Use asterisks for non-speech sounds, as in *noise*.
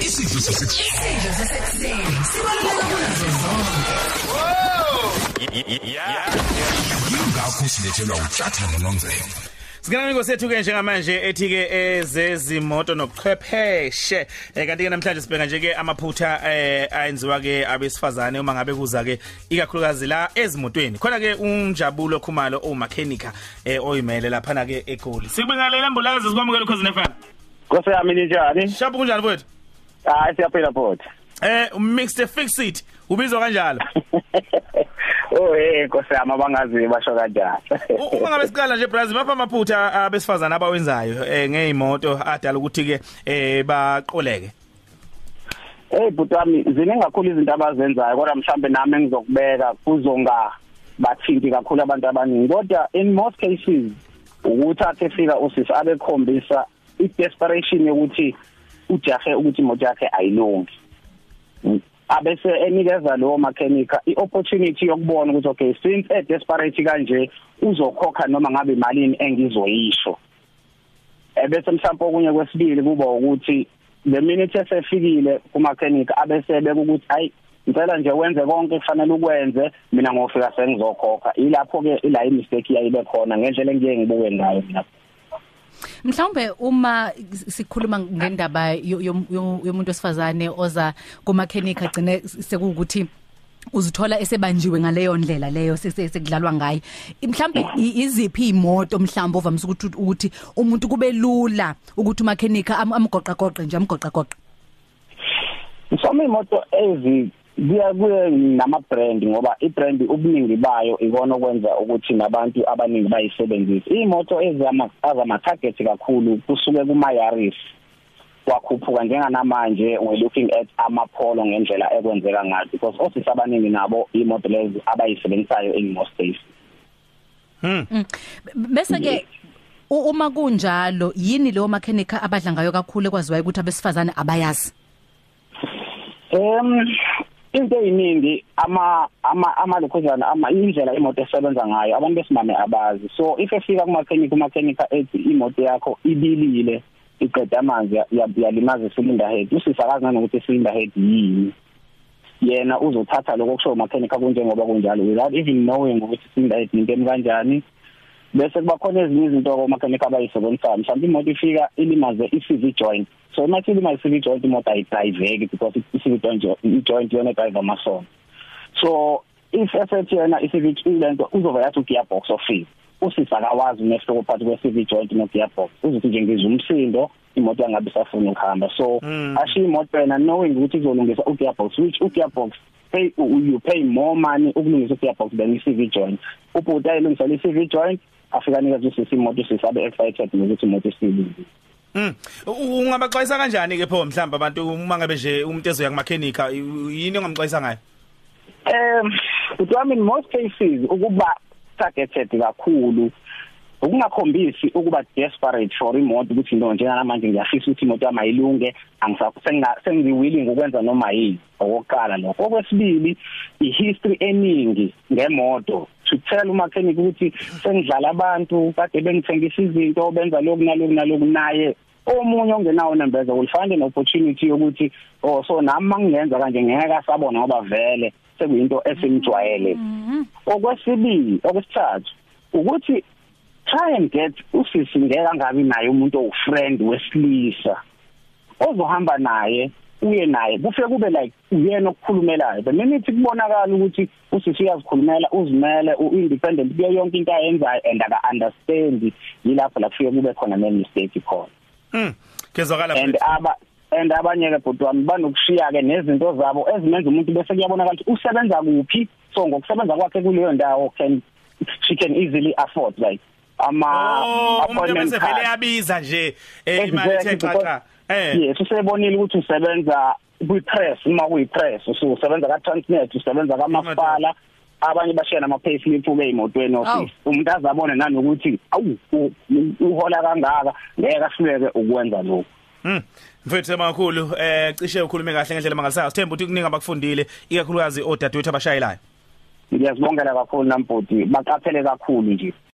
isidlo sasekuseni isidlo sasekuseni sibaluleka kunazo zonke yingakho silethelwa utshathana nomvelo Sikanani ngosethu ke njengamanje ethi ke ezezimoto nobuchwepheshe eh kanti ke namhlanje sibheka nje ke amaphutha eh ayenziwa ke abesifazane uma ngabe kuza ke ikakhulukazi la ezimotweni. Khona ke unjabulo khumalo omakenika eh oyimele lapha na ke eGoli. Sikubingelela embulazi sikwamukela ukhozi nefana Nkosi yami ninjani? Shabu kunjani mfowethu? Hayi siyaphila futhi. Eh mixed fix it ubizwa kanjalo *laughs* Oh hey nkosi yami abangazi basho kanjani. U- Uma ngabe siqala nje Brazil mapha amaphutha abesifazane abawenzayo eh ngezimoto adala ukuthi ke eh baqoleke Hey butami ziningi kakhulu izinto abazenzayo kodwa mhlambe nami engizokubeka kuzonga bathinti kakhulu abantu abaningi kodwa in most cases ukuthi athe fika usisi abekhombisa i desperation yokuthi ujahe ukuthi imoto yakhe ayilungi. Abese enikeza lo mechanic iopportunity yokubona ukuthi okay since e desperate kanje uzokhokha noma ngabe imalini engizoyisho. Ebese mhlawumbe okunye kwesibili kuba ukuthi the minute esefikile kumechanic abese beka ukuthi ayi ngicela nje wenze konke kufanele ukwenze mina ngofika sengizokhokha. Ilapho ke ila i mistake yayibe khona ngendlela engiye ngibuke ngayo mina. Mhlawumbe uma sikhuluma ngendaba yo- yo- yo- yomuntu wesifazane oza kumakhenika agcine sekukuthi uzithola esebanjiwe ngaleyo ndlela leyo sekudlalwa ngayo. Mhlambe iziphi imoto mhlawumbe ovamise ukuthi ukuthi umuntu kube lula ukuthi umakhenika am- amgoqa goqe nje amgoqa goqe Some imoto ezi kuya kuye nama brand ngoba i brand ubuningi bayo ikona okwenza ukuthi nabantu abaningi bayisebenzise. Imoto ezama azama target kakhulu kusuke kuma Yaris kwakhuphuka njenganamanje we looking at amapolo ngendlela ekwenzeka ngayo because office abaningi nabo imoto lezi abayisebenzisayo in most cases bese ke u- uma kunjalo yini leyo makhenika abadla ngayo kakhulu ekwaziwayo ukuthi abesifazane abayazi? Em into eyiningi ama ama amalokhuzana ama indlela imoto esebenza ngayo abantu besimame abazi. So if efika kuma mechanic kuma mechanic ethi imoto yakho ibilile iqeda amanzi ya- ya- yalimaza cylinder head usisakazi nanokuthi cylinder head yini. Yena uzothatha lokho kusho mechanic kunjengoba kunjalo without even knowing ukuthi cylinder head into kanjani. Bese kuba khona ezinye izinto komakanika abayisebenzisayo mhlawumbe imoto ifika ilimaze i-CV joint. So uma ilimaze i-CV joint imoto ayidriveki because i-CV joint i-joint yona driver mason so if esethi yena i-CV lento uzoba yathi ugearbox ofile usisa akawazi umehluko phakathi kwe-CV joint no-gearbox uzothi nje ngizwe umsindo imoto yangabe isafuna ukuhamba. So ashiya imoto yena knowing ukuthi izolungisa ugearbox which ugearbox pay you pay more money ukulungisa ugearbox than i-CV joint. Ubhuti ayilungisa i-CV joint afika nikeza usisi imoto sisabe excited ngokuthi imoto isilungile Mm. Ungabaxwayisa kanjani ke pho mhlamba abantu uma ngabe nje umuntu ezoya kumakhenika yini ongamxwayisa ngayo? Um but I mean most cases ukuba targeted kakhulu ukungakhombisi ukuba desperate for imoto ukuthi no njengamanje ngiyafisa ukuthi imoto yami ayilunge angisengiwilling ukwenza noma yini okokuqala lokho okwesibili ihistory eningi ngemoto to tell umechanic ukuthi sengidlala abantu kade bengithengisa izinto benza lokhu naloku naloku naye. Omunye ongenawo nembeza ulifande neopportunity yokuthi oh so nami mangingenza kanje ngeke asabona ngoba vele sekuyinto esimjwayele okwesibili okwesithathu ukuthi try and get usisi ngeke angabi naye umuntu owufriend wesilisa ozohamba naye uye naye kufike kube like uyena okukhulumelayo the minute kubonakala ukuthi usisi uyazikhulumela uzimele uindependent kuyo yonke into ayenzayo and aka understand yilapho la kufike kube khona ne mistake khona Mm. Kezwakala and mfethu. aba and abanye ke bhuti wami banokushiya ke nezinto zabo ezimenza umuntu bese kuyabonakala ukuthi usebenza kuphi so ngokusebenza kwakhe kuleyo ndawo can she can easily afford like ama Oh, appointment vele yabiza nje eh imali ethe xaxa. Eh. yes usebonile ukuthi usebenza kwi-press uma kuyi-press ususebenza ka-transnet usebenza kamasipala abanye bashiya nama-payslip ke ey'motweni office umuntu azabone nanokuthi awu uhola kangaka ngeke ahluleke ukwenza lokhu Mm. Mfethu emakhulu eh cishe ukhulume kahle ngendlela mangalisayo. Sithemba ukuthi kuningi abakufundile ikakhulukazi odadewethu abashayelayo. ngiyazibongela kakhulu nambhodi baqaphele kakhulu nje